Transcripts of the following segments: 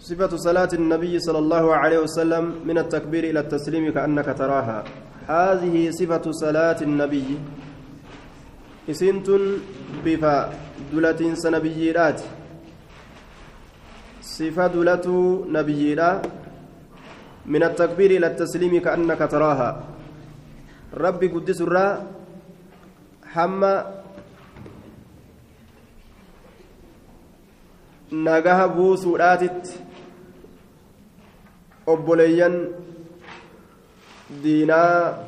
صفة صلاة النبي صلى الله عليه وسلم من التكبير إلى التسليم كأنك تراها. هذه صفة صلاة النبي. إسنت بفا دلة سنبييرات. صفة دلة نبييرا من التكبير إلى التسليم كأنك تراها. ربي قدس الرا حما nagaha buusuudhaatitti obboleeyyan diinaa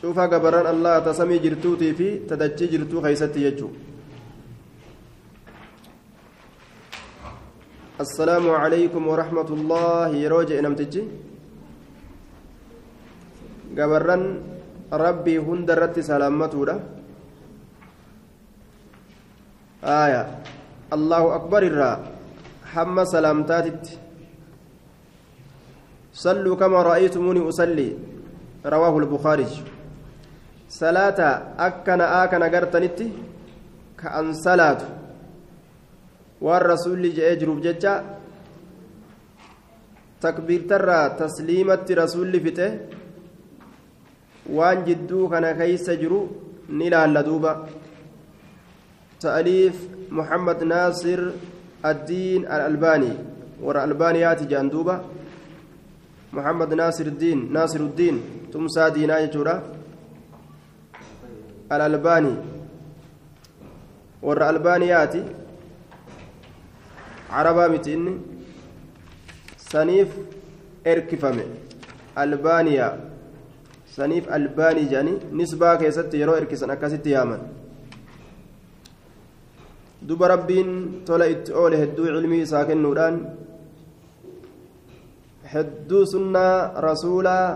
cufa gabaran allah ta samii jirtuutii fi ta dachii jirtuu keeysatti jechuu السلام عليكم ورحمة الله يروج نمتجي قبرن ربي هندرت سلامته آية الله أكبر الرا حم سلامتات صلوا كما رأيتموني أصلي. رواه البخاري. صلاة أكنا آكنا قرتنتي كأن صلاة. والرسول جاء جروب ججا تكبير ترى تسليمة رسول فته. وان جدو كان كيس جرو نلا لدوبا تأليف محمد ناصر الدين الألباني. ورا ألبانيات جاندوبا محمد ناصر الدين ناصر الدين تمسى دينا يجورا الألباني ورا ألبانيات عربا متين سنيف إركفمه ألبانيا. سنيف ألباني جاني. نسبة كيست يرو إركسن أكاسيت يامن rabbiin tola itti oole hedduu cilmii isaa kennuudhaan hedduu sunnaa rasuulaa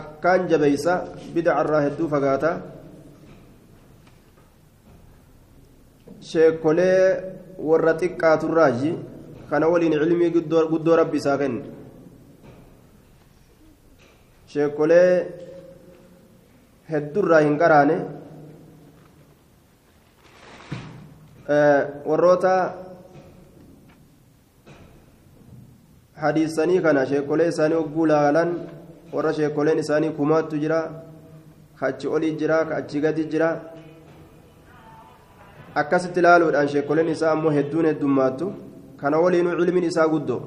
akkaan jabeeysa bidacarraa hedduu fagaata sheekolee warra xiqqaaturraayi kana waliin cilmii guddoo rabbi isaa kenne sheekolee heddurraa hin qaraane warroota hadiisanii kana sheekolee isaanii hogguu laalan warra sheekoleen isaanii kumaattu jira ka achi olii jira ka achi gadi jira akkasitti ilaaluudhaan sheekoleen isaa ammoo hedduun heddummaattu kana waliinuu cilmiin isaa guddoo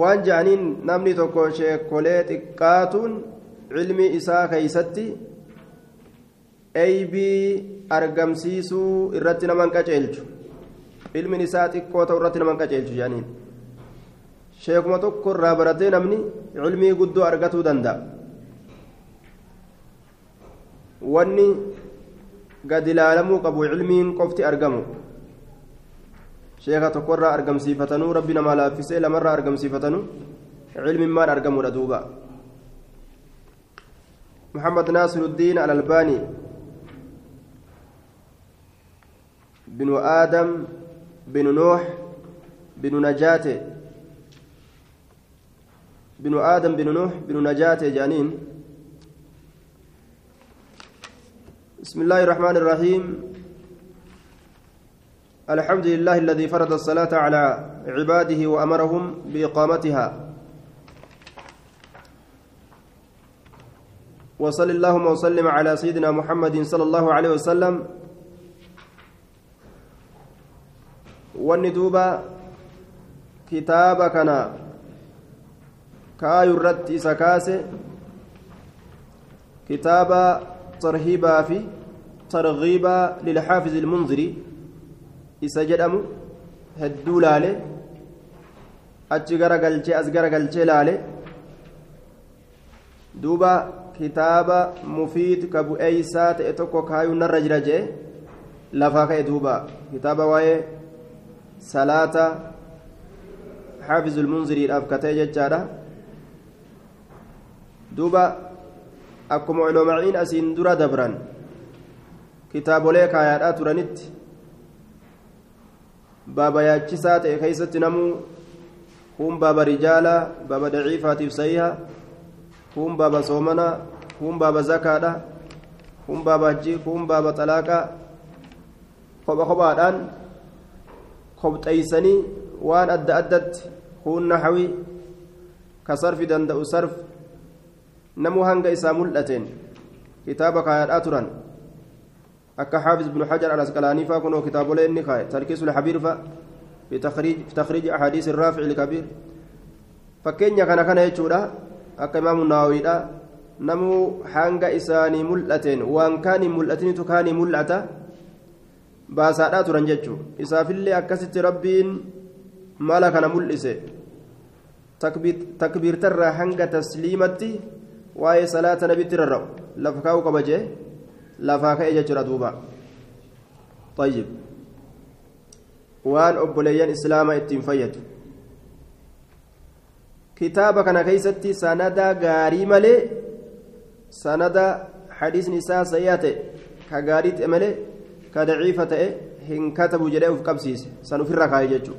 waan ja'aniin namni tokko sheekolee xiqqaatuun cilmii isaa keeysatti eybii argamsiisuu irratti naman qaceelchu ilmin isaa xiqqoo ta'u irratti naman qaceelchu jedhaniin sheekuma tokko irraa baratee namni cilmii guddoo argatuu danda'a wanni gad ilaalamuu qabu cilmiin qofti argamu sheeka tokkorraa argamsiifatanuu rabbi namaa laaffisee lamarraa argamsiifatanuu cilmiin maan argamuudha duuba محمد ناصر الدين الألباني بن آدم بن نوح بن نجاة بن آدم بن نوح بن نجاة جانين. بسم الله الرحمن الرحيم. الحمد لله الذي فرض الصلاة على عباده وأمرهم بإقامتها. وصل اللهم وسلم على سيدنا محمد صلى الله عليه وسلم. والندوبة كتاب كان كاي الرد سكاس كتاب ترهيبا في ترغيبا للحافظ المنذري إسجدم هدو لالي أتش غرقلتي أز غرقلتي لالي دوبا kitaaba mufiid ka bu'eeysaa ta'e tokko kaayuu narra jira jee lafaa ka'e duuba. Kitaaba waa'ee salaata xaafizul munziriidhaaf katee jechaadha duuba akkuma uloomaciin asiin dura dabran kitaabolee kaayaadhaa turanitti baaba yaachisaa ta'e keeysatti namuu kun baaba rijaalaa baaba daciifaatiif sayiha kun baaba soomanaa kun baaba zakaadha kun baaba hajjii kun baaba xalaaqaa kopha kophaadhaan kobxeeysanii waan adda addatti huun naxawii ka sarfi danda'u sarf namuu hanga isaa mul'ateen kitaaba kaayadhaa turan akka xaafiz ibnu xajar alasqalaanii faa kunoo kitaabolee inni kaaye tarkiisul xabiir fa fi takriij axaadiis irraafici lkabiir fakkeenya kana kana jechuudha akka imaamu naawiidha namuu hanga isaanii mul'ateen waan kaan hin mul'atinitu kaanii mul'ata baasaadhaa turan jechuu isaafillee akkasitti rabbiin mala kana mul'ise takbiirtarraa hanga tasliimatti waa'ee salaata nabitti rarra'u lafa kaa'uu qaba jee lafaa ka'e jechuudha duuba طيب waan obboleeyyan islaamaa ittiin fayyadu kitaaba kana keeysatti sanada gaarii malee sanada hadiisni isaa sayyaa ta'e ka gaarii ta'e malee katabu jedhee uf qabsiise san ufirra kaaye jechuu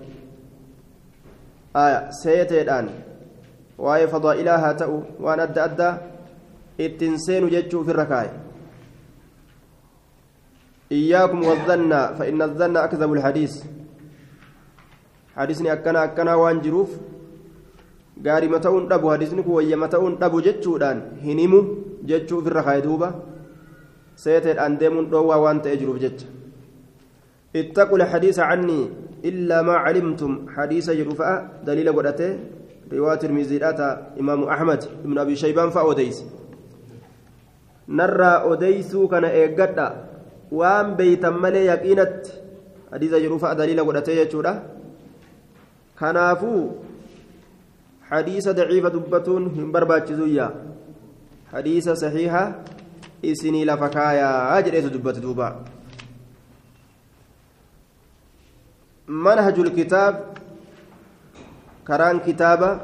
aya seeteedhaan waa'ee fadaa'ilaa haa ta'u waan adda addaa ittiin seenu jechuu ufirra kaaye إياكم والظن فإن الظن أكذب الحديث حديثني أكنا أكنا وان جروف gaarii mata'uun dhabu hadisni kun wayya mata'uun dhabu jechuudhaan hin himu jechuu ofirra duuba seeteedhaan deemuun dhoowwaa waan ta'ee jiruuf jecha ittaqu lxadiisa cannii illaa maa calimtum hadiisa jedhu fa'a daliila godhate riwaa tirmiziidhaata imaamu axmed ibnu abi shaybaan fa'a odeyse narraa odeysuu kana eeggadha waan beeytan malee yaqiinatti hadiisa jedhu fa'a daliila godhatee jechuudha kanaafuu حديث ضعيف دبتون هم برباچزويا حديث صحيحة إسني لفكايا أجريت دبت دوبا منهج الكتاب كران كتابة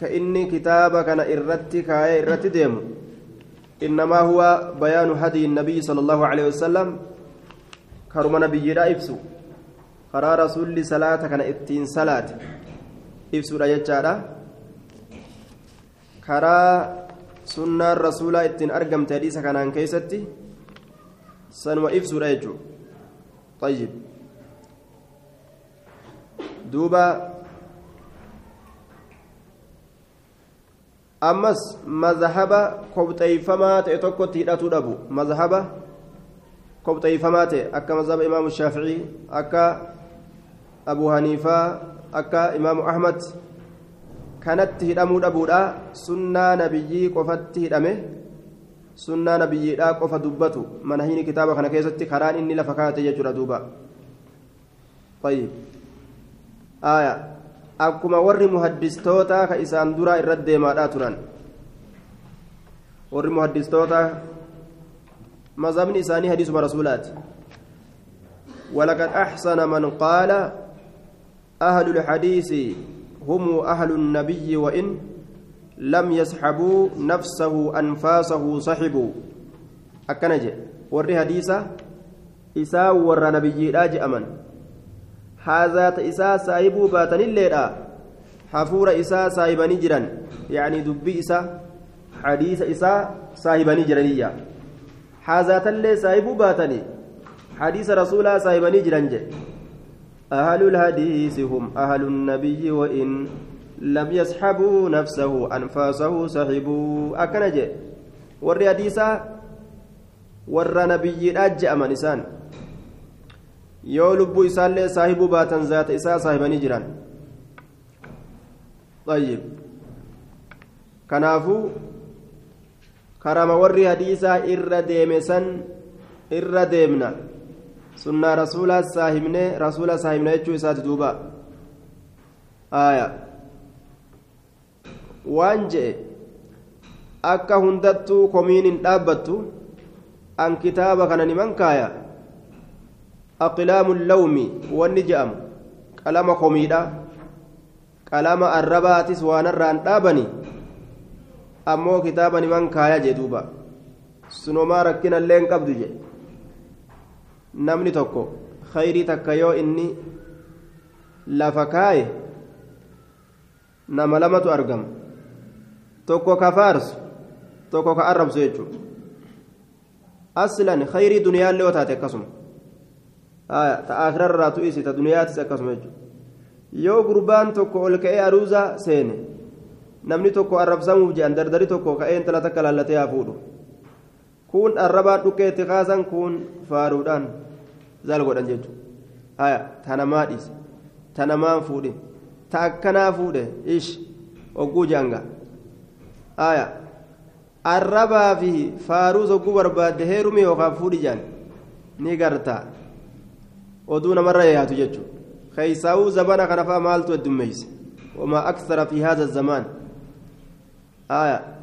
كإني كتابة كان إرتي كايا إرتي ديم إنما هو بيان هدي النبي صلى الله عليه وسلم كرم نبي لا إفسو قرار رسول صلاة كان إتين صلاة ibsuudha jechaadha. Karaa sunnaan rasuulaa ittiin argamte hadiisa kanaan keessatti sanuma ibsuudha jechuudha طيب دوبا أمس مذهب كوبتيفما تأتوكو تيراتو دبو مذهب كوبتيفما أكا مذهب إمام الشافعي أكا أبو حنيفة akka imaamu ahmad kanatti hidhamuu dhabuudha sunnaa nabiyyii qofatti hidhame sunnaa nabiyyiidhaa qofa dubbatu manahini kitaaba kana keessatti karaan inni lafa kaate jechuudha duuba طيب آية akkuma warri muhaddistootaa ka isaan duraa irratti deemaadhaa turan warri muhaddistootaa mazhabni isaanii hadiisuma rasuulaati ولقد أحسن من قال أهل الحديث هم أهل النبي وإن لم يسحبوا نفسه أنفاسه صحبوا أكنج ور حديثة. إساء ور نبي راج أمن. هذا إساء سايبو باتن الليلة حفور إساء سايبني جرا يعني دبي إساء حديث إساء سايبني جرانية. هذا تلي سايبو باتني. حديث رسول سايبني جرانجي أهل الحديث هم أهل النبي وإن لم يسحبوا نفسه أنفاسه سحبوا أكنج ور حديثا ور نبي أج أمن إسان yoo lubbuu isaallee saahibuu baatan zaata isaa saahibanii jiran ayyib kanaafuu karama warri hadiisaa irra deeme san irra deemna sunnaa rasuulaa saahibne rasuula saahibne jechuu isaati duuba aya waan je'e akka hundattuu komiin hin dhaabbattu an kitaaba kana niman kaaya aqlaamu lawmi wanni je'amu qalama komiidha qalama arrabaatis waan irraan dhaabani ammoo kitaaba niman kaaya jee duuba sunomaa rakkinallee hin qabdu jedhe namni tokko khayrii takka yoo inni lafa kaaye nama lamatu argama tokko ka faarsu tokko ka arrabsu jechuudha aslan khayrii duniyaallee yoo taate akkasuma ta'aakirarraa tu'isi ta duniyaatis akkasuma jechuudha yoo gurbaan tokko ol ka'ee aruuza seene namni tokko arrabsamuuf jedhan dardari tokko ka'ee intala takka laallatee haa fuudhu kun arrabaan dhukkee itti kaasan kun faaruudhaan zaal godhan jechuudha tanamaa dhiise tanamaan fuudhe ta akkanaa fuudhe ish ogguu janga arrabaa fi faaruu sogguu barbaadde heerumi yookaan fuudhi jaan ni gartaa oduu namarra yaatu jechuudha keeysaa'uu zabana kana maaltu heddummeeyse wamaa aksara fi haadha zamaan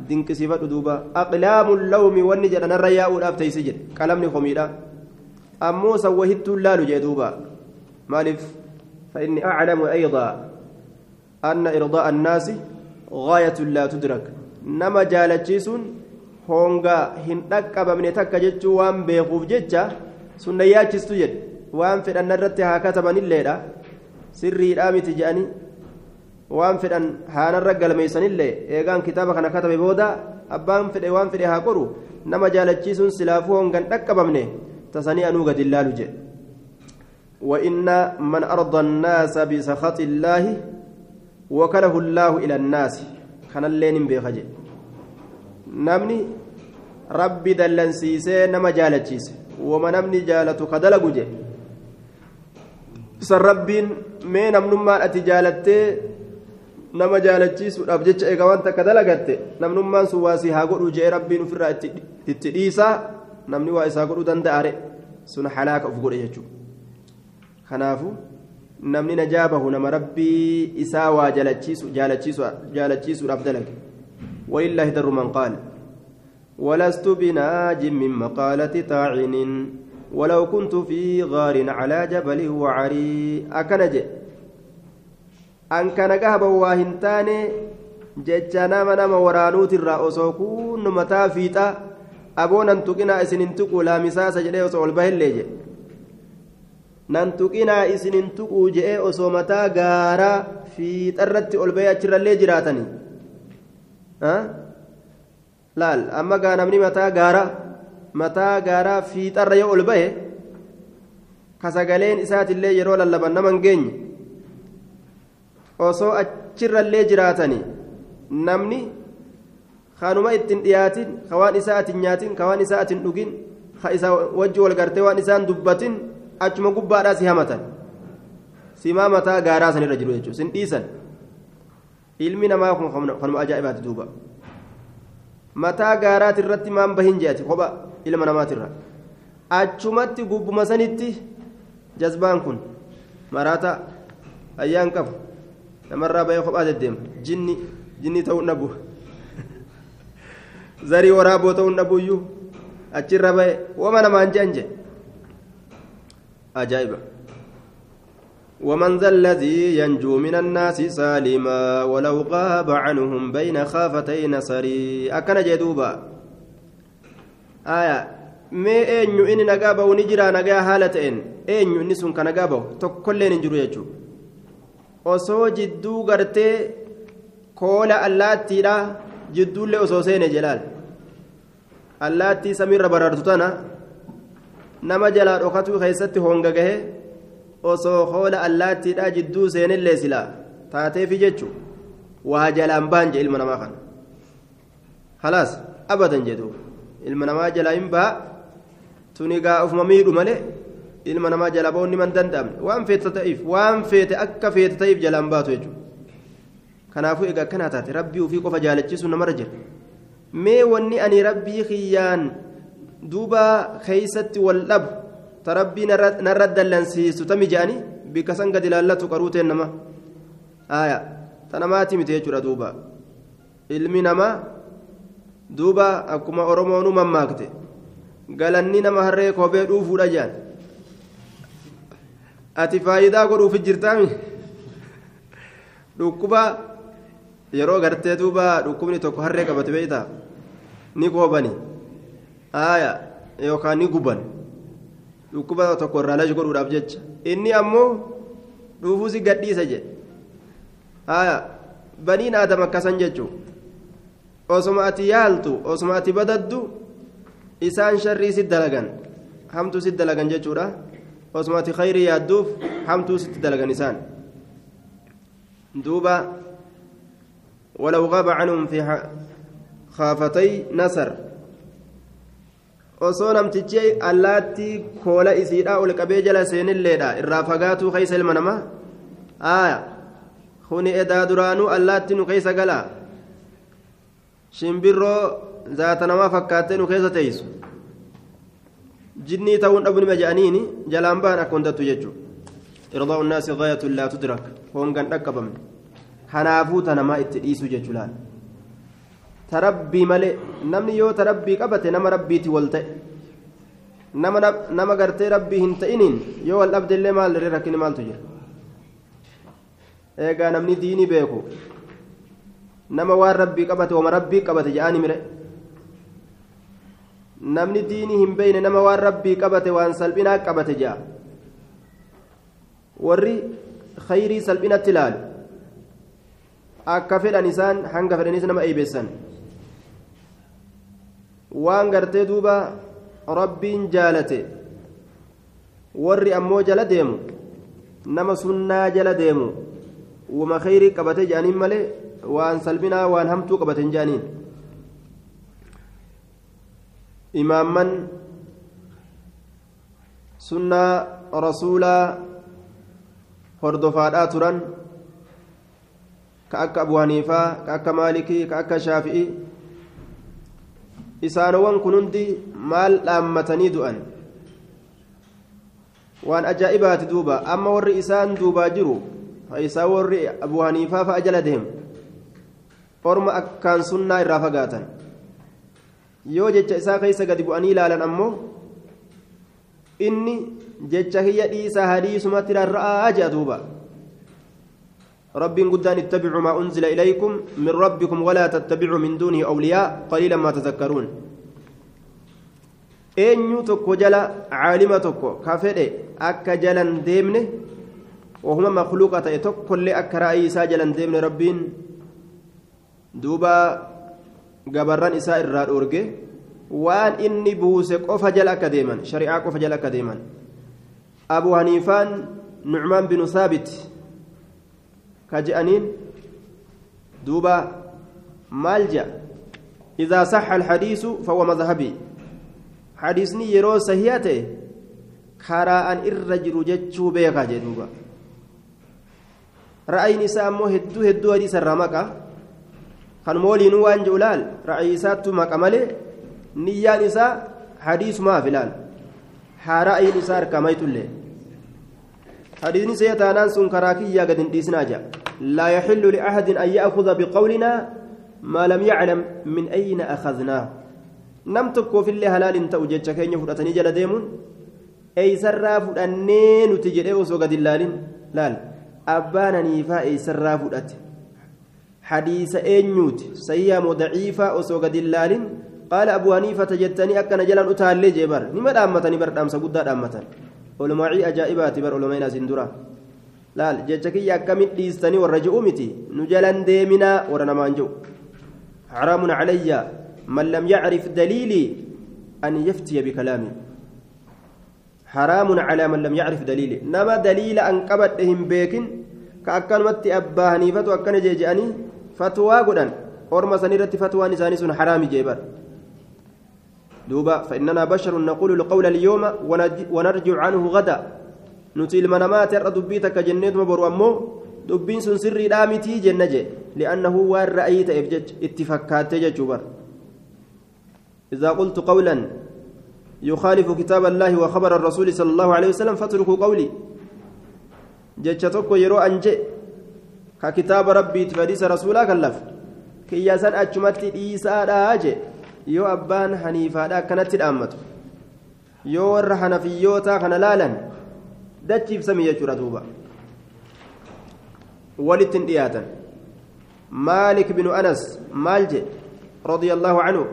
dinqisiifadhu duuba. Aqlaamu lawmi wanni jedhanarra yaa'uudhaaf teeysi jedhe. Qalamni komiidha. Ammoo san wahittuun laalu jee duuba. Maaliif? فإني أعلم أيضا أن إرضاء الناس غاية لا تدرك نما جالتشيسون هونغا هندك من تكا جتشو وان بيخوف جتشا سنة ياتشستو جد وان في أن الرت هكذا الليلة سري الآمت جاني waan fedhan haanarra galmeeysanillee eegaan kitaaba kana katabe booda abbaan fedhe waan fedhe haa qoru nama jaalachiisuun silaafuu hongan dhaqqabamne tasanii anuu gad illaalu jedhe وإن من أرضى الناس بسخط الله وكله الله إلى الناس كان اللين بيخجي نمني ربي دلن سيسي نما جالتشيس وما نمني جالتو كدلقو جي سر ربين مين نمنما أتجالتي nama jaalachiisuudhaaf jecha eega waan takka dalagatte namnummaan sun waa si haa godhu jee rabbiin ofirraa itti dhiisaa namni waa isaa godhuu danda'are sun halaaka of godhe jechuudha kanaafu namni najaa bahu nama rabbii isaa waa jaalachiisuudhaaf dalage walillaahi darru man qaala ولست بناج من مقالة طاعن ولو كنت في غار على جبل وعري أكنج an kana gahaba waa hin taane jecha nama nama waraanuutirraa osoo kunnu mataa fiixa aboo nan tuqinaa isin hin tuquu laamisaasa jedhee osoo ol bahillee jedhe nan tuqinaa isin hin tuquu jedhee osoo mataa gaaraa fiixarratti ol bahee achirrallee jiraatanii. Laal amma gaa namni mataa gaaraa mataa gaaraa fiixarra yoo ol bahe ka sagaleen isaatillee yeroo lallaban nama hin geenye osoo achirrallee jiraatanii namni kanuma ittiin dhiyaatin ka waan isaa atin nyaatin ka waan isaa atin dhugin ka isa wajji wal gartee waan isaan dubbatin achuma gubbaadhaa si hamatan. Simaa mataa gaaraa sanirra jiru jechuudha. Sin dhiisan. Ilmi namaa kun kanuma ajaa'ibaati duuba. Mataa gaaraati irratti maan bahin je'ati. Kopha ilma namaatirra. Achumatti gubbuma sanitti jazbaan kun maraata ayyaan qabu. Namarraa bahee kophaa deddeema jinni jinni ta'uu dhabu zarii waraaboo ta'uu dhabuyyuu achirra bahee wama namaan je'an je ajaa'iba ومن ذا الذي ينجو من الناس سالما ولو غاب عنهم بين خافتي نصري أكن جدوبا آية nagaa haala ta'een eenyu inni sun ka nagaa bahu tokkolleen hin jiru jechuudha osoo jidduu gartee koola allaattiidha jidduullee osoo seene jelaal allaattii samiirra barartu tana nama jalaa dhokatu keessatti honga gahe osoo koola allaattiidha jidduu seenillee silaa taateefi jechu waa jalaan baan je ilma namaa kana halaas abadan jedhu ilma namaa jalaa hin baa tuni gaa ufuma miidhu malee ilma namaa jala bahuun man danda'amne waan feete ta'eef waan feete akka feete ta'eef jalaan baatu jechuudha kanaafuu egaa akkanaa taate rabbii ofii qofa jaalachiisu namarra jira mee wanni ani rabbii kiyyaan duuba keeysatti wal dhabu ta rabbii narra dallansiisu tami je'anii bikka san gadi ilaallatu qaruuteen nama aya ta namaati miti jechuudha duuba ilmi namaa duuba akkuma oromoonu mammaakte galanni nama harree kophee dhuufuudha je'an ati faayidaa godhuuf jirtaami dhukkuba yeroo gartee duuba dhukkubni tokko harree qabate beeyta ni koobani aya yookaan ni guban dhukkuba tokko irraa lash godhuudhaaf jecha inni ammoo dhuufuusi gadhiisa jedhe aya baniin aadam akkasan jechuu osuma ati yaaltu osuma ati badaddu isaan sharrii si dalagan hamtu si dalagan jechuudha osumati khayrii yaadduuf hamtuu sitti dalagan isaan duuba ولو غاب عنهم في خافتي نصر ol qabee jala seenilleedha irraa fagaatuu keessa ilma namaa aaya kuni edaa duraanuu allaatti nu keessa galaa shimbirroo zaata namaa fakkaattee nu keessa teessu jinnii ta'uun dhabu nima je'aniini jalaan bahan akka hundattu jechuudha. Irdaa'u naasi gaayatu laa tudrak. Hongan dhaqqabamne. Kanaafuu ta namaa itti dhiisuu jechuudhaan. tarabbii malee namni yoo tarabbii qabate nama rabbiiti wal ta'e nama gartee rabbii hin ta'iniin yoo wal dhabdellee maal dirree rakkini maaltu jira? Eegaa namni diinii beeku nama waan rabbii qabate wama rabbii qabate jedhaani mire namni diinii hin beeyne nama waan rabbii qabate waan salphinaa qabate jedha warri khayrii salphinatti ilaalu akka fedhan isaan hanga fedhanis nama eeybeessan waan gartee duuba rabbiin jaalate warri ammoo jala deemu nama sunnaa jala deemu wama khayrii qabate jedhaniin malee waan salphinaa waan hamtuu qabate hin jedhaniin imaamman sunnaa rasuulaa hordofaadhaa turan ka akka abu haniifaa ka akka maalikii ka akka shaafi'ii isaanowwan kun hundi maal dhaammatanii du'an waan ajaa'ibaati duuba amma warri isaan duubaa jiru isaa warri abu haniifaa fa'a jala deemu orma akkaan sunnaa irraa fagaatan yoo jecha isaa keessa gadi bu'anii ilaalan ammoo inni jecha kiyya dhiisaa hadiisumatti rarra'aa jedha duuba رب قدان اتبعوا ما أنزل إليكم من ربكم ولا تتبعوا من دونه أولياء قليلا ما تذكرون eenyu tokko jala caalima tokko ka fedhe akka jalan deemne wahuma makluuqa ta'e tokkollee akka ra'ayi isaa jalan deemne rabbiin duuba gabarran isaa irraa dhoorge waan inni buuse qofa jala akka deeman shari'aa qofa jala akka deeman abu haniifaan nucmaan binu saabit كجأنين دوبا مالجا إذا صح الحديث فهو مذهبي حديثني يرو سهياته كراء الرجل جتشو بيغا جدوبا رأي نساء مو هدو هدو حديث الرمكة kan mooliin waan je'ulaal ra'ayisaattu maqamale niyyaan isaa hadiisumaaf ilaal haa ra'ayin isaa harkamaytullee hadiisni seetaanaan sun karaa kiyyaa gad hin dhiisinaa jedha لا يحل لأحد أن يأخذ بقولنا ما لم يعلم من أين أخذناه نم تكو في الله هلال تأوجد كين فرأتني جل ديمون أي سراف أنين تجري وسوق دلال لال أبانا نيفا أي سراف أت حديث أنيوت سيام ضعيفة وسوق دلال قال أبو حنيفة جتني أكن جلال أتالي جبر. نما دامتني بردام سقود دامتن. علماء أجائبات بر علماء سندرا dhiistanii warra ji'u miti nu jalan deeminaa warra namaan ji'u حرام علي. من لم يعرف دليلي أن يفتي بكلامي. حرام على من لم يعرف دليلي. نما دليل أن قبضهم بيكن. كأكن متي أبا هنيفة وأكن جيجأني. فتوى قدن أورما سنيرة فتوى نساني سن حرام جيبر دوبا فإننا بشر نقول القول اليوم ونرجع عنه غدا takka jenneetuma boru ammoo dubbiin sun sirriidhaa mitii jenna jee li'annahu waan ra'ayii ta'eef jecha itti fakkaattee jechuu bar. إذا قلت قولا يخالف كتاب الله وخبر الرسول صلى الله عليه وسلم فاتركوا قولي جتشتك يرو أنجي ككتاب ربي تفديس رسولا كلف. كي يسن أجمت إيسا راجي يو أبان حنيفا كانت الأمة يو ورحنا في يوتا كان لالا jechuudha duuba walittin dhiyaatan maalik binu anas maal je رضي الله عنه.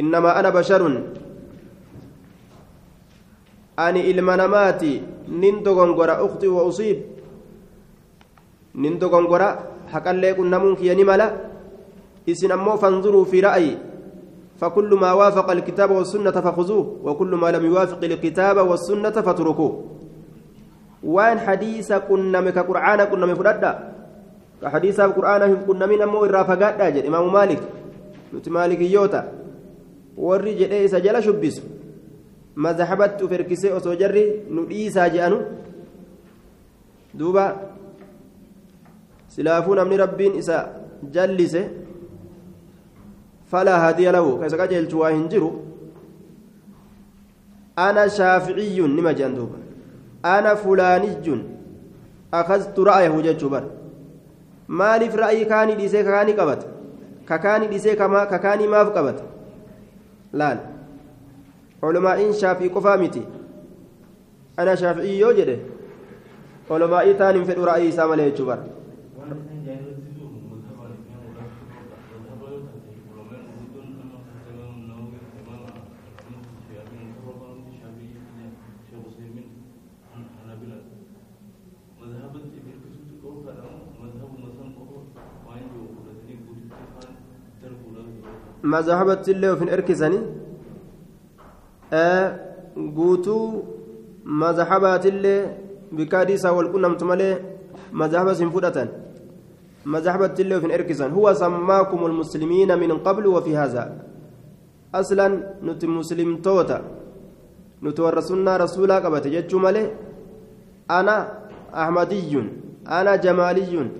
إنما أنا بشر. أني إلمنماتي. نندو غنغرا أختي وأصيب. نندو غنغرا حقا ليكن نمونك ينملا إسن أمو فانظروا في رأيي فكل ما وافق الكتاب والسنة فخذوه وكل ما لم يوافق الكتاب والسنة فاتركوه وان حديث كنا مك قرآن كنا مفردا كحديث القرآن كنا من أمو الرافقات داجر إمام مالك نت مالك يوتا isa jala shubbisu. Mazhabattu ferkisee osoo jarri nu dhiisaa je'anu. Duuba silaafuu namni rabbiin isa jallise falaa hadiya lahu ka isa qajeelchu waa hin jiru ana shaaficiyyun nima jean duuba ana fulaaniyyun akaztu ra'ayahu jechuu bar maaliif ra'ayii kaanii dhiisee kakaanii qabata kakaanii dhiisee kakaanii maaf qabata laal culumaa'iin shaafii qofaa miti ana shaafi'ii yoo jedhe culumaa'ii taan hin fedhu ra'ayii isaa malee jechuu bara mazhabatti illee ofin erkisanii guutuu mazhabaatillee bikka hadiisaa wal qunnamtu malee mazhaba sin fudhatan mazhabatti illee ofin erkisan huwa sammaakum almuslimiina min qablu wafi haza aslan nuti muslimtoota nuti warra sunnaa rasuulaa qabate jechuu malee ana ahmadiyyun ana jamaaliyyun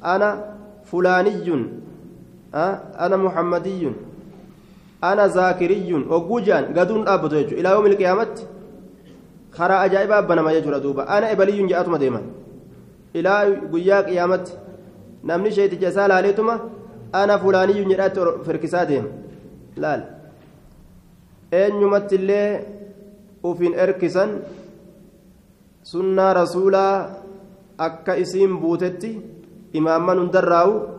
ana fulaaniyyun ana muhammadiyyun. Ana zaakiriyyun hogguu jaan gaduun dhaabbatu jechuudha. Ilaa yoomil qiyaamatti karaa ajaa'ibaa abbanama jechuudha duuba. Ana ebaliyyuun jedhatuma deeman. Ilaa guyyaa qiyaamatti namni sheeticha isaa laaleetuma ana fulaaniyyuun jedhatti firkisaa deema. Laal. Eenyumatti illee ufiin erkisan sunnaa rasuulaa akka isiin buutetti imaamman hundarraa'u.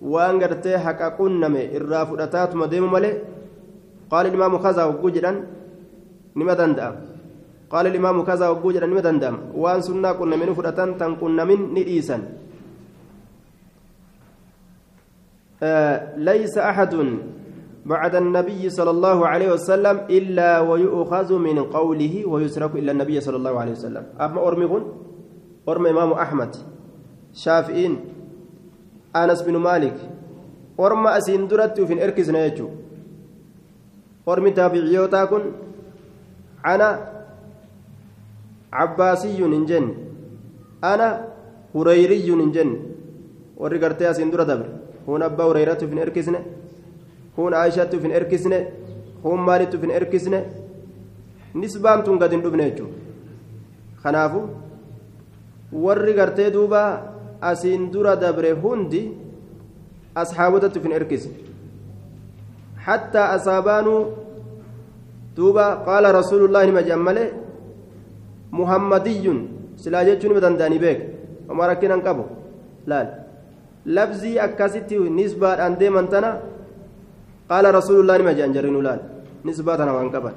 Waan gartee haqa qunname irraa fudhataatuma deemu malee qaala imaamu kazaa hogguu jedhan nima danda'ama qaala imaamu kazaa hogguu jedhan nima danda'ama waan sunnaa qunnamini fudhatan tan qunnamin ni dhiisan ليس أحد بعد النبي صلى الله عليه وسلم إلا ويؤخذ من قوله ويسرك إلا النبي صلى الله عليه وسلم أما أرمغن أرم إمام أحمد شافئين anas binu maalik orma asiin duratti uf hin erkisne jechuu ormi taabiciyootaa kun ana cabbaasiyyuun hin jenne. Ana hureyriyyuun hin jenne. Warri gartee asiin dura dabre. Kun abbaa hureyratti uf hin erkisne kun aayishatti uf hin erkisne kun maalitti uf hin erkisne nisbaan tun gad hin dhufne kanaafu warri gartee duubaa asiin dura dabre hundi asxaabotatti ufin erkisne حتى أصابانوا دوبا قال رسول الله ما جمله محمدي سلا جتشون بدن داني بيك وما ركنا نقبو لا لفظي أكاسيتي نسبة أن ديمان تنا قال رسول الله ما جان جرين ولال نسبتنا وانقبل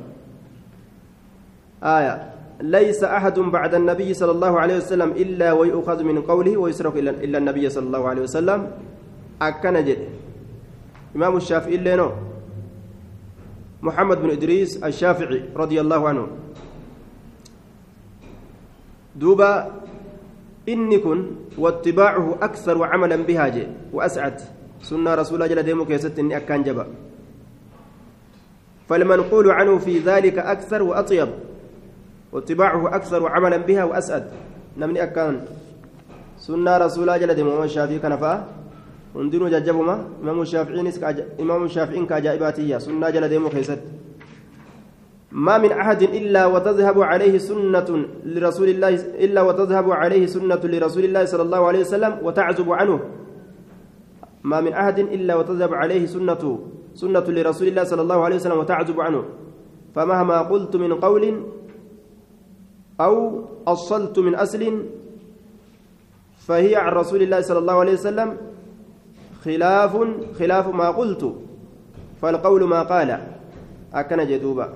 آية ليس أحد بعد النبي صلى الله عليه وسلم إلا ويؤخذ من قوله ويسرق إلا النبي صلى الله عليه وسلم. أكن جد. إمام الشافعي اللي نو. محمد بن إدريس الشافعي رضي الله عنه. دوبا إني كن واتباعه أكثر عملا بها جي. وأسعد. سنة رسول الله جل ديمو كيست إني أكان جبا. فالمنقول عنه في ذلك أكثر وأطيب. واتباعه أكثر عملا بها وأسعد. نمني أكان. سنة رسول جل ديمو الشافعي كان فا ججبما إمام الشافعي إمام الشافعي كجائباتية. سنة جل ديمو كيست ما من أحد إلا وتذهب عليه سنة لرسول الله إلا وتذهب عليه سنة لرسول الله صلى الله عليه وسلم وتعزب عنه. ما من أحد إلا وتذهب عليه سنة سنة لرسول الله صلى الله عليه وسلم وتعزب عنه. فمهما قلت من قول أو أصلت من أصل فهي عن رسول الله صلى الله عليه وسلم خلاف خلاف ما قلت فالقول ما قال أكن جدوبا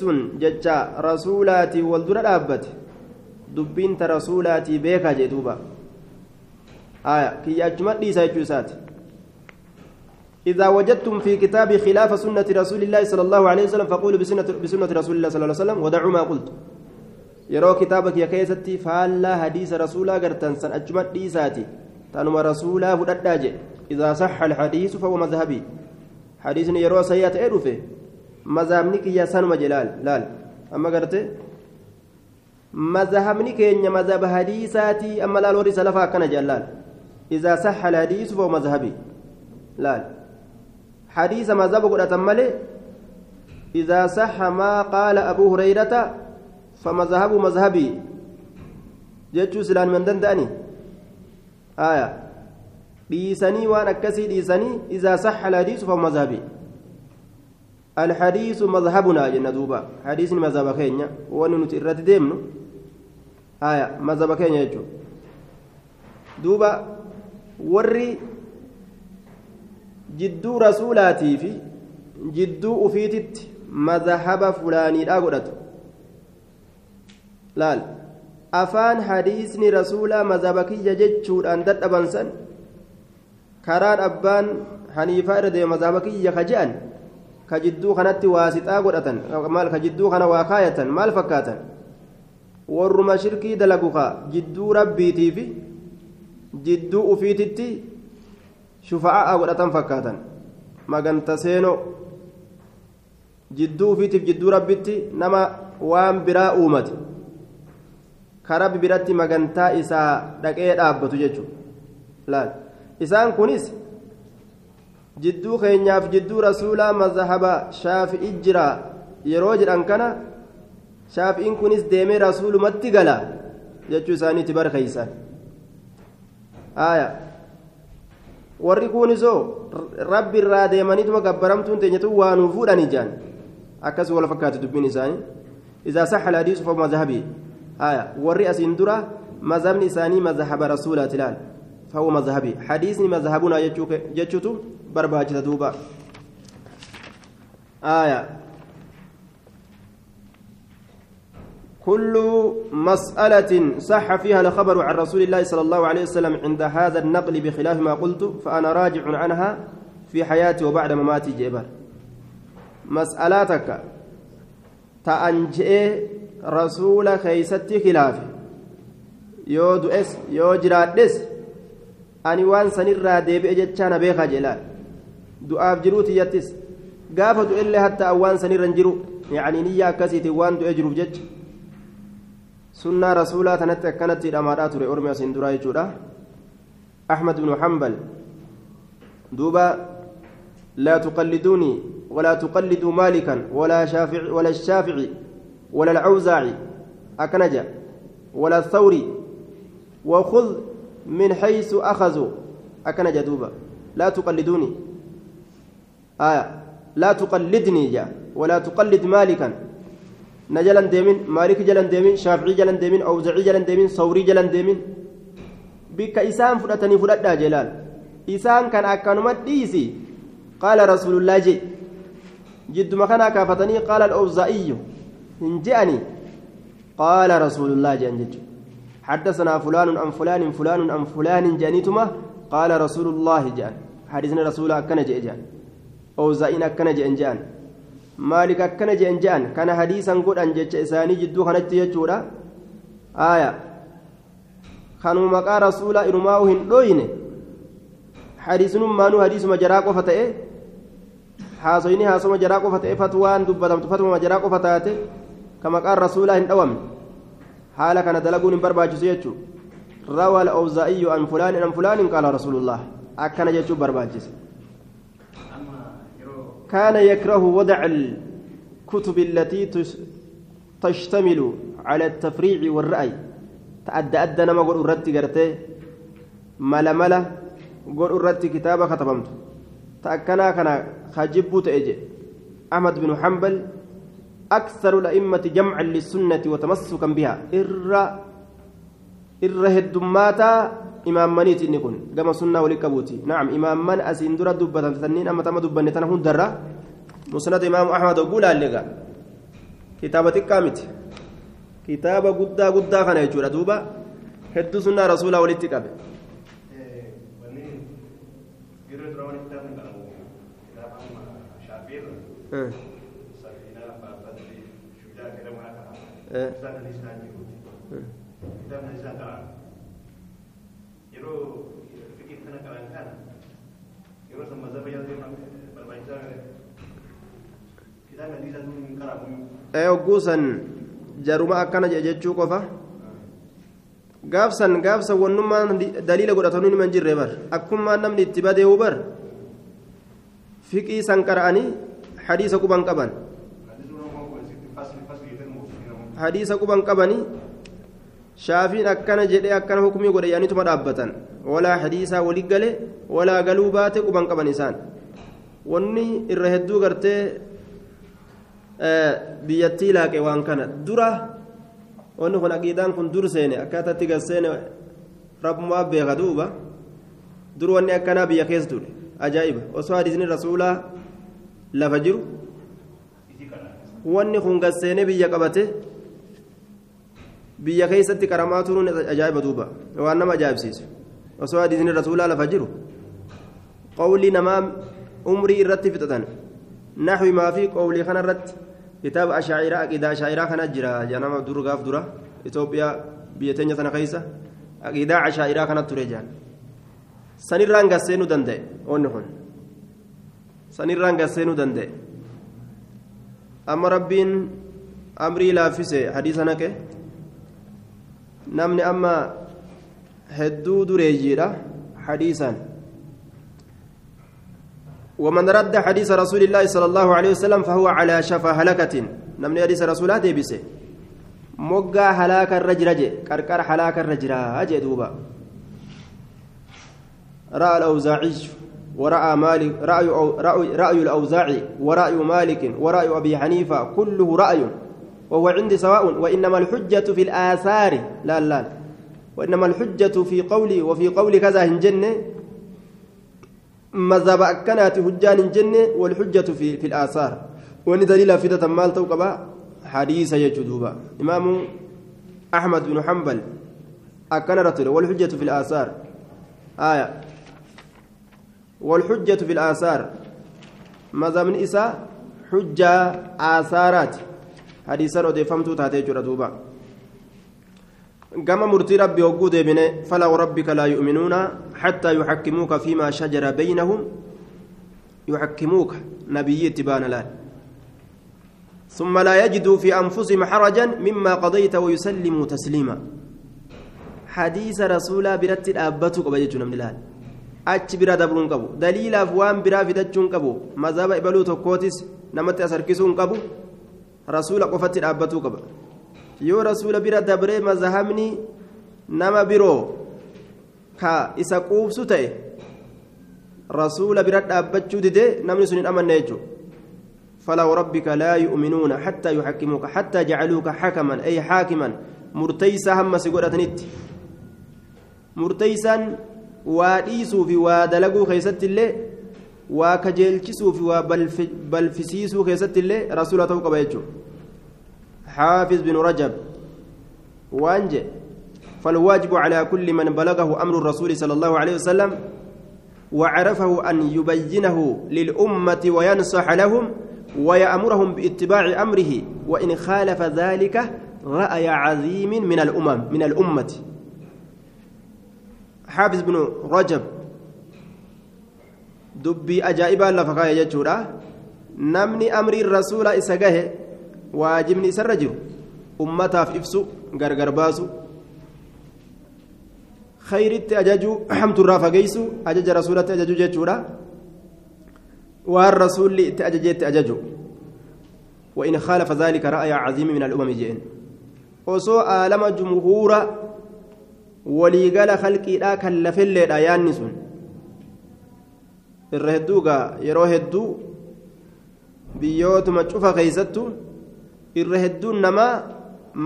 sun jecha rasuulaatii wal dura dhaabbate dubbiin ta rasuulaatii beekaa jee duuba آية كي أجمد ليس يجوسات إذا وجدتم في كتاب خلاف سنة رسول الله صلى الله عليه وسلم فقولوا بسنة, بسنة رسول الله صلى الله عليه وسلم ودعوا ما قلت kitaaba kiyya keessatti faallaa hadiisa rasuulaa gartan san achumatti dhiisaati tanuma rasuulaa fudhadhaa jedhe idaa saxa alhadiisu fahuwa madhabii hadiisni yeroo sayyaa ta'ee dhufe mazhabni kiyya sanuma je laal laal amma garte mazhabni keenya mazhaba hadiisaatii amma laal warri salafaa akkana jedhan laal idaa saxa alhadiisu hadiisa mazhaba godhatan malee idaa saxa maa qaala abuu hurayrata فمذهب مذهبي. جتشو سلان من دنداني آية. ديسني وأنا كسي ديسني إذا صح الحديث فهو مذهبي. الحديث مذهبنا جنة دوبا. حديث مذهب كينيا وننت إرات ديمنو. آية. مذهب كينيا جتشو دوبا. وري jidduu rasuulaatii fi jidduu ufiititti mazhaba fulaaniidhaa godhatu laal afaan hadiisni rasuulaa mazhaba kiyya jechuudhaan dadhaban san karaan abbaan haniifaa irra deema mazhaba kiyya ka je'an ka jidduu kanatti waasixaa godhatan maal ka jidduu kana waa kaayatan maal fakkaatan warruma shirkii dalagu ka jidduu rabbiitii fi jidduu ufiititti shufa'aa godhatan fakkaatan maganta seenoo jidduu ufiitiif jidduu rabbitti nama waan biraa uumate karabbi biratti magantaa isaa dhaqee dhaabbatu jechuudha isaan kunis jidduu keenyaaf jidduu rasuulaa mazhaba shaafi'i jira yeroo jedhan kana shaafi'iin kunis deemee rasuulumatti gala jechuu isaaniitti barkeeysan warri kunisoo rabbi irraa deemaniituma gabbaramtuun teenyatu waa nuu fuudhanii jaan akkas wal fakkaatu dubbiin isaanii isaa saxa alhadiisu fa mazhabii آية وري أسين درا مذهب نساني مذهب رسول تلال فهو مذهبي حديثني مذهبنا جتشتو برباجة دوبا آية كل مسألة صح فيها الخبر عن رسول الله صلى الله عليه وسلم عند هذا النقل بخلاف ما قلت فأنا راجع عنها في حياتي وبعد مماتي جبر مسألتك تأنجئ rasuula keeysatti khilaafe yoo du'es yoo jiraadhes ani waan sanirraa deebi'e jechaa na beekaa jelaan du'aaf jiruu tiyyattis gaafa du'ellee hatta an waan sanirra hin jiru yacanii niyya akkasiitiin waan du'e jiruuf jecha rasuulaa tanatti akkanatti hidhamaadhaa ture ormi asiin duraa jechuudha أحمد بن حنبل. دوبا لا تقلدوني ولا تقلدوا مالكا ولا شافعي ولا الشافعي ولا العوزاعي أكنجا ولا الثوري. وخذ من حيث أخذوا. أكنجا دوبا. لا تقلدوني. آية. لا تقلدني جا ولا تقلد مالكا. نجلا ديمين مالك جلا ديمين شافعي جلا ديمين أوزعي جلا ديمين ثوري جلا ديمين. بك إسان فرتني فردا جلال. إسان كان أكنمت ديسي. قال رسول الله جي. جد مكان كافتني قال الأوزائي هنجأني قال رسول الله جنجج حدثنا فلان عن فلان فلان عن فلان جانيتما قال رسول الله جان حديثنا رسول أكن جان أو زين أكن جان مالك أكن جان كان حديثا قد أن جج إساني جدو خنجت يجورا آية كانوا مقا رسول إرماه هندوين حديث مانو حديث مجراق فتئه haasoyni haasoma jaraa qofa ta'e fatwaan dubbatamtu fatwama jaraa qofa taate ka maqaan rasuulaa hin dhawamne. Haala kana dalaguun hin barbaachisu jechuudha. الأوزائي عن فلان عن فلان قال رسول الله أكن يجوب برباجس كان يكره وضع الكتب التي تشتمل على التفريع والرأي تأدى أدى نما قول أردت قرتي ملا ملا قول أردت كتابة كتبمت تأكنا كان خجبت أجي أحمد بن حنبل أكثر الأئمة جمعا للسنة وتمسكا بها إر إر هدماتا إمام منيت إني كن كما سنة ولكبوتي نعم إمام من أسين درا دبة تنين أما تما دبة تنهون درا مسند إمام أحمد أقول اللقاء كتابة كامت كتابة قدا قدا خنا يجورا دوبا هدو سنة رسول ولتكب yeroo dura wani kitaabni qalamu kitaabama shaafirra Eh, yeroo fiqii kana qalaan kana yeroo san mazaba yaaduu ogguusan jaruma akkana jedhe jechuu qofa gaafsan gaafsan wannummaan daliila godhatanuu niman jirre bar akkummaan namni itti badeewu bar fiqii san qara'anii hadiisa quban qaban hadiisa quban qabanii shaafiin akkana jedhee akkana hukumii godhe yaanituma dhaabbatan walaa hadiisaa walii gale walaa galuu baate quban qaban isaan wanni irra hedduu gartee eh, biyyattii laaqe waan kana dura wanni kun aqiidaan kun dur seene akkaataatti gad seene rabbumaa beeka duuba dur wanni akkanaa biyya keessa ture ajaa'iba osoo hadiisni rasuulaa lafa jiru wanni kun gad seene biyya qabate biyya keessatti qaramaa turuun ajaa'iba duuba waan nama ajaa'ibsiisu osoo hadiisni rasuulaa lafa jiru qawlii namaa umrii irratti fixatan naxwi maa fi qawlii kana irratti kitaaba ashaa'iraa aqiidaa ashaa'iraa kana jira janama dur gaaf dura itoophiyaa biyya teenya sana keessa aqiidaa ashaa'iraa kanatti ture jaan sanirraan gasseenuu danda'e onni kun sanirraan gasseenuu danda'e amma rabbiin amrii laaffise hadiisa naqe namni amma hedduu dureeyyiidha hadiisaan ومن رد حديث رسول الله صلى الله عليه وسلم فهو على شفا هلكة نمني حديث رسول الله ديبسه moggaa halaaka irra jira je qarqara halaaka irra jira jee duuba. رأى الأوزاعي ورأى مالك رأي, رأي الأوزاعي ورأي مالك ورأي أبي حنيفة كله رأي وهو عندي سواء وإنما الحجة في الآثار لا لا. وإنما الحجة في قولي وفي قول كذا هنجنة مذهب أكنات هجان هنجنة والحجة في في الآثار. وإن دليل فدة مال توقبا حديث يجدوبا إمام أحمد بن حنبل أكن رتل والحجة في الآثار. آية. والحجة في الآثار. ماذا من إساء حجة آثارات. حديثا ودفمت تاتي جردوبا كما مرتي ربي وقود بني فلا وربك لا يؤمنون حتى يحكموك فيما شجر بينهم يحكموك نبي تبان لأن ثم لا يجدوا في أنفسهم حرجا مما قضيت ويسلموا تسليما حديث رسول برت الأبتك بجتنا من الآن achi bira dabruun qabu daliilaaf waan biraa fidachuun qabu mazhaba ibaluu tokkootis namatti asarkisuun qabu. Qofatti dhaabbatuu qaba yoo rasuula bira dabree mazhabni nama biroo ka isa quubsu ta'e rasuula bira dhaabbachuu didee namni sun hin amanne jechuudha فلا وربك لا يؤمنون حتى يحكموك حتى جعلوك حكما أي حاكما مرتيسا هم سيقول نت مرتيسا fi waa dalaguu keessatti illee waa kajeelchisuu fi waa balfisiisuu keessatti illee rasuula ta'uu qaba jechuudha. حافظ بن رجب وانجي فالواجب على كل من بلغه أمر الرسول صلى الله عليه وسلم وعرفه أن يبينه للأمة وينصح لهم ويأمرهم باتباع أمره وإن خالف ذلك رأي عظيم من الأمم من الأمة حافظ بن رجب dubbii ajaa'ibaa lafa kaa'e jechuudha namni amrii rasuula isa gahe waajibni isarra jiru ummataaf ibsu gargar baasu khayritti ajaju hamturraa fageeysu ajaja rasuulatti ajaju jechuudha waan rasuulli itti ajajeetti ajaju وإن خالف ذلك رأي عظيم من الأمم جئن وسوء عالم جمهور waliigala halqiidhaa kan lafilleedha yaanni sun irra hedduugaa yeroo hedduu biyyootuma cufa keeysattu irra hedduun namaa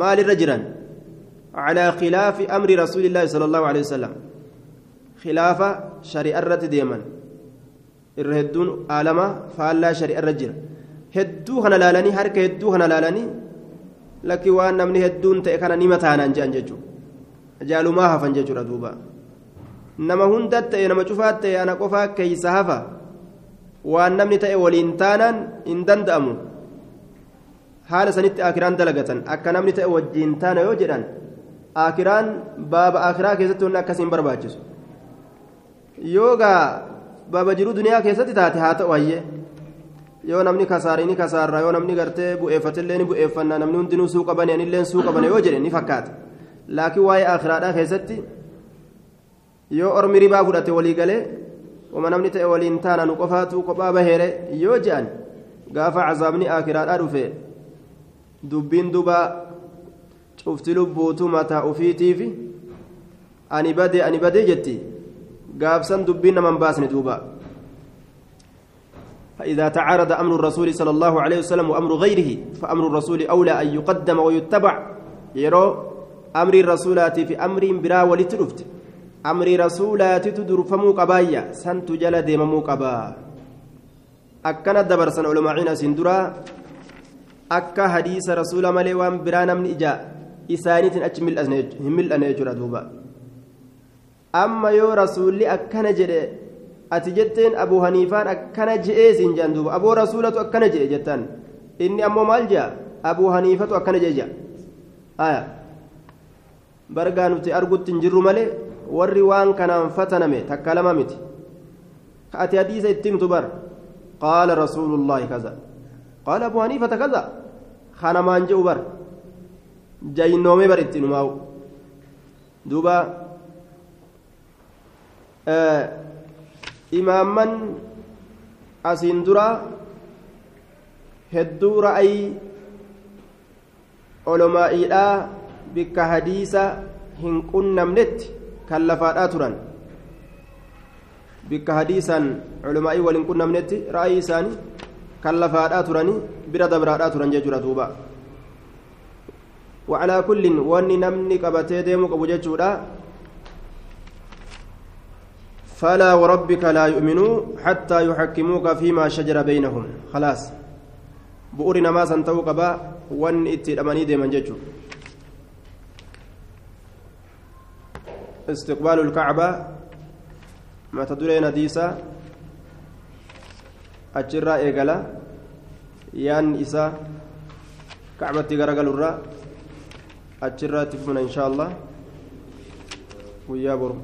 maalirra jiran calaa khilaafi amri rasuulillaahi sala allahu alehi wasalam khilaafa shari'a irratti deeman irra hedduun aalama faallaa shari'a irra jira hedduu kana laalanii harka hedduu kana laalanii lakki waan namni hedduun ta'e kana nima taanaan jedhan jechuudha jaalumaa hafan jechuudha duuba nama hundat ta'e nama cufaat ta'e ana qofaa keeysa hafa waan namni ta'e waliin taanaan hin danda'amu. Haala sanitti akiraan dalagatan. Akka namni ta'e wajjiin taana yoo jedhan akiraan baaba akiraa keessatti wanni akkasiin barbaachisu. Yoo gaa baaba jiruu duniyaa keessatti taate haa ta'u hayyee. Yoo namni kasaare ni kasaarra yoo namni gartee bu'eeffatillee ni bu'eeffanna namni hundinuu suuqa bane anillee suuqa bane yoo jedhe ni fakkaata. Laakiin waa'ee akiraadhaa keessatti yoo ormi ribaa fudhate walii galee wama namni ta'e waliin taana nu qofaatu kophaa baheere yoo je'an gaafa cazaabni akiraadhaa dhufe dubbiin duba cufti lubbuutu mataa ufiitiifi ani badee ani badee jetti gaafsan dubbiin naman baasne duuba فإذا تعارض أمر الرسول صلى الله عليه وسلم وأمر غيره فأمر الرسول أولى أن يقدم ويتبع يرو أمر الرسولات في أمر برا amri rasuulaatitu durfamuu qabaayya? Santu jala deemamuu qabaa. Akkana dabarsan ulumaciin asiin duraa akka hadiisa rasuula malee waan biraa namni ijaa isaaniitiin achi hin mil'anne jechuudha duuba. Amma yoo rasuulli akkana jedhe ati jetteen abu haniifaan akkana je'ee siin jedhan duuba. Aboo rasuulatu akkana jedhe jettan inni ammoo maal jedha abu haniifatu akkana jedhe jedha bargaa nuti argutti hin jirru malee warri waan kanaan fataname takka lama miti ati hadiisa ittiin tubar qaala rasuulullaahi kaza qaala abu haniifata kaza kanamaan je'u bar jaynoomee bar ittiin umaa'u duuba imaamman asiin dura hedduu ra'ayii olomaa'iidhaa bikka hadiisa hin qunnamnetti kan lafaadhaa turan bikka hadiisaan olomaa'ii wal hin qunnamnetti ra'ayii isaanii kan lafaadhaa turanii bira dabraadhaa turan jechuudha duuba وعلى كل واني نمني قبتي ديمو قبو جيتشودا فلا وربك لا يؤمنوا حتى يحكموك فيما شجر بينهم خلاص بؤرنا ما سنتو قبا وان اتي الاماني ديما جيتشو استقبال الكعبة ما تدرين ديسا أجرا إيقلا يان إسا كعبة غرقل الرا أجرا تفمنا إن شاء الله. ويا برو.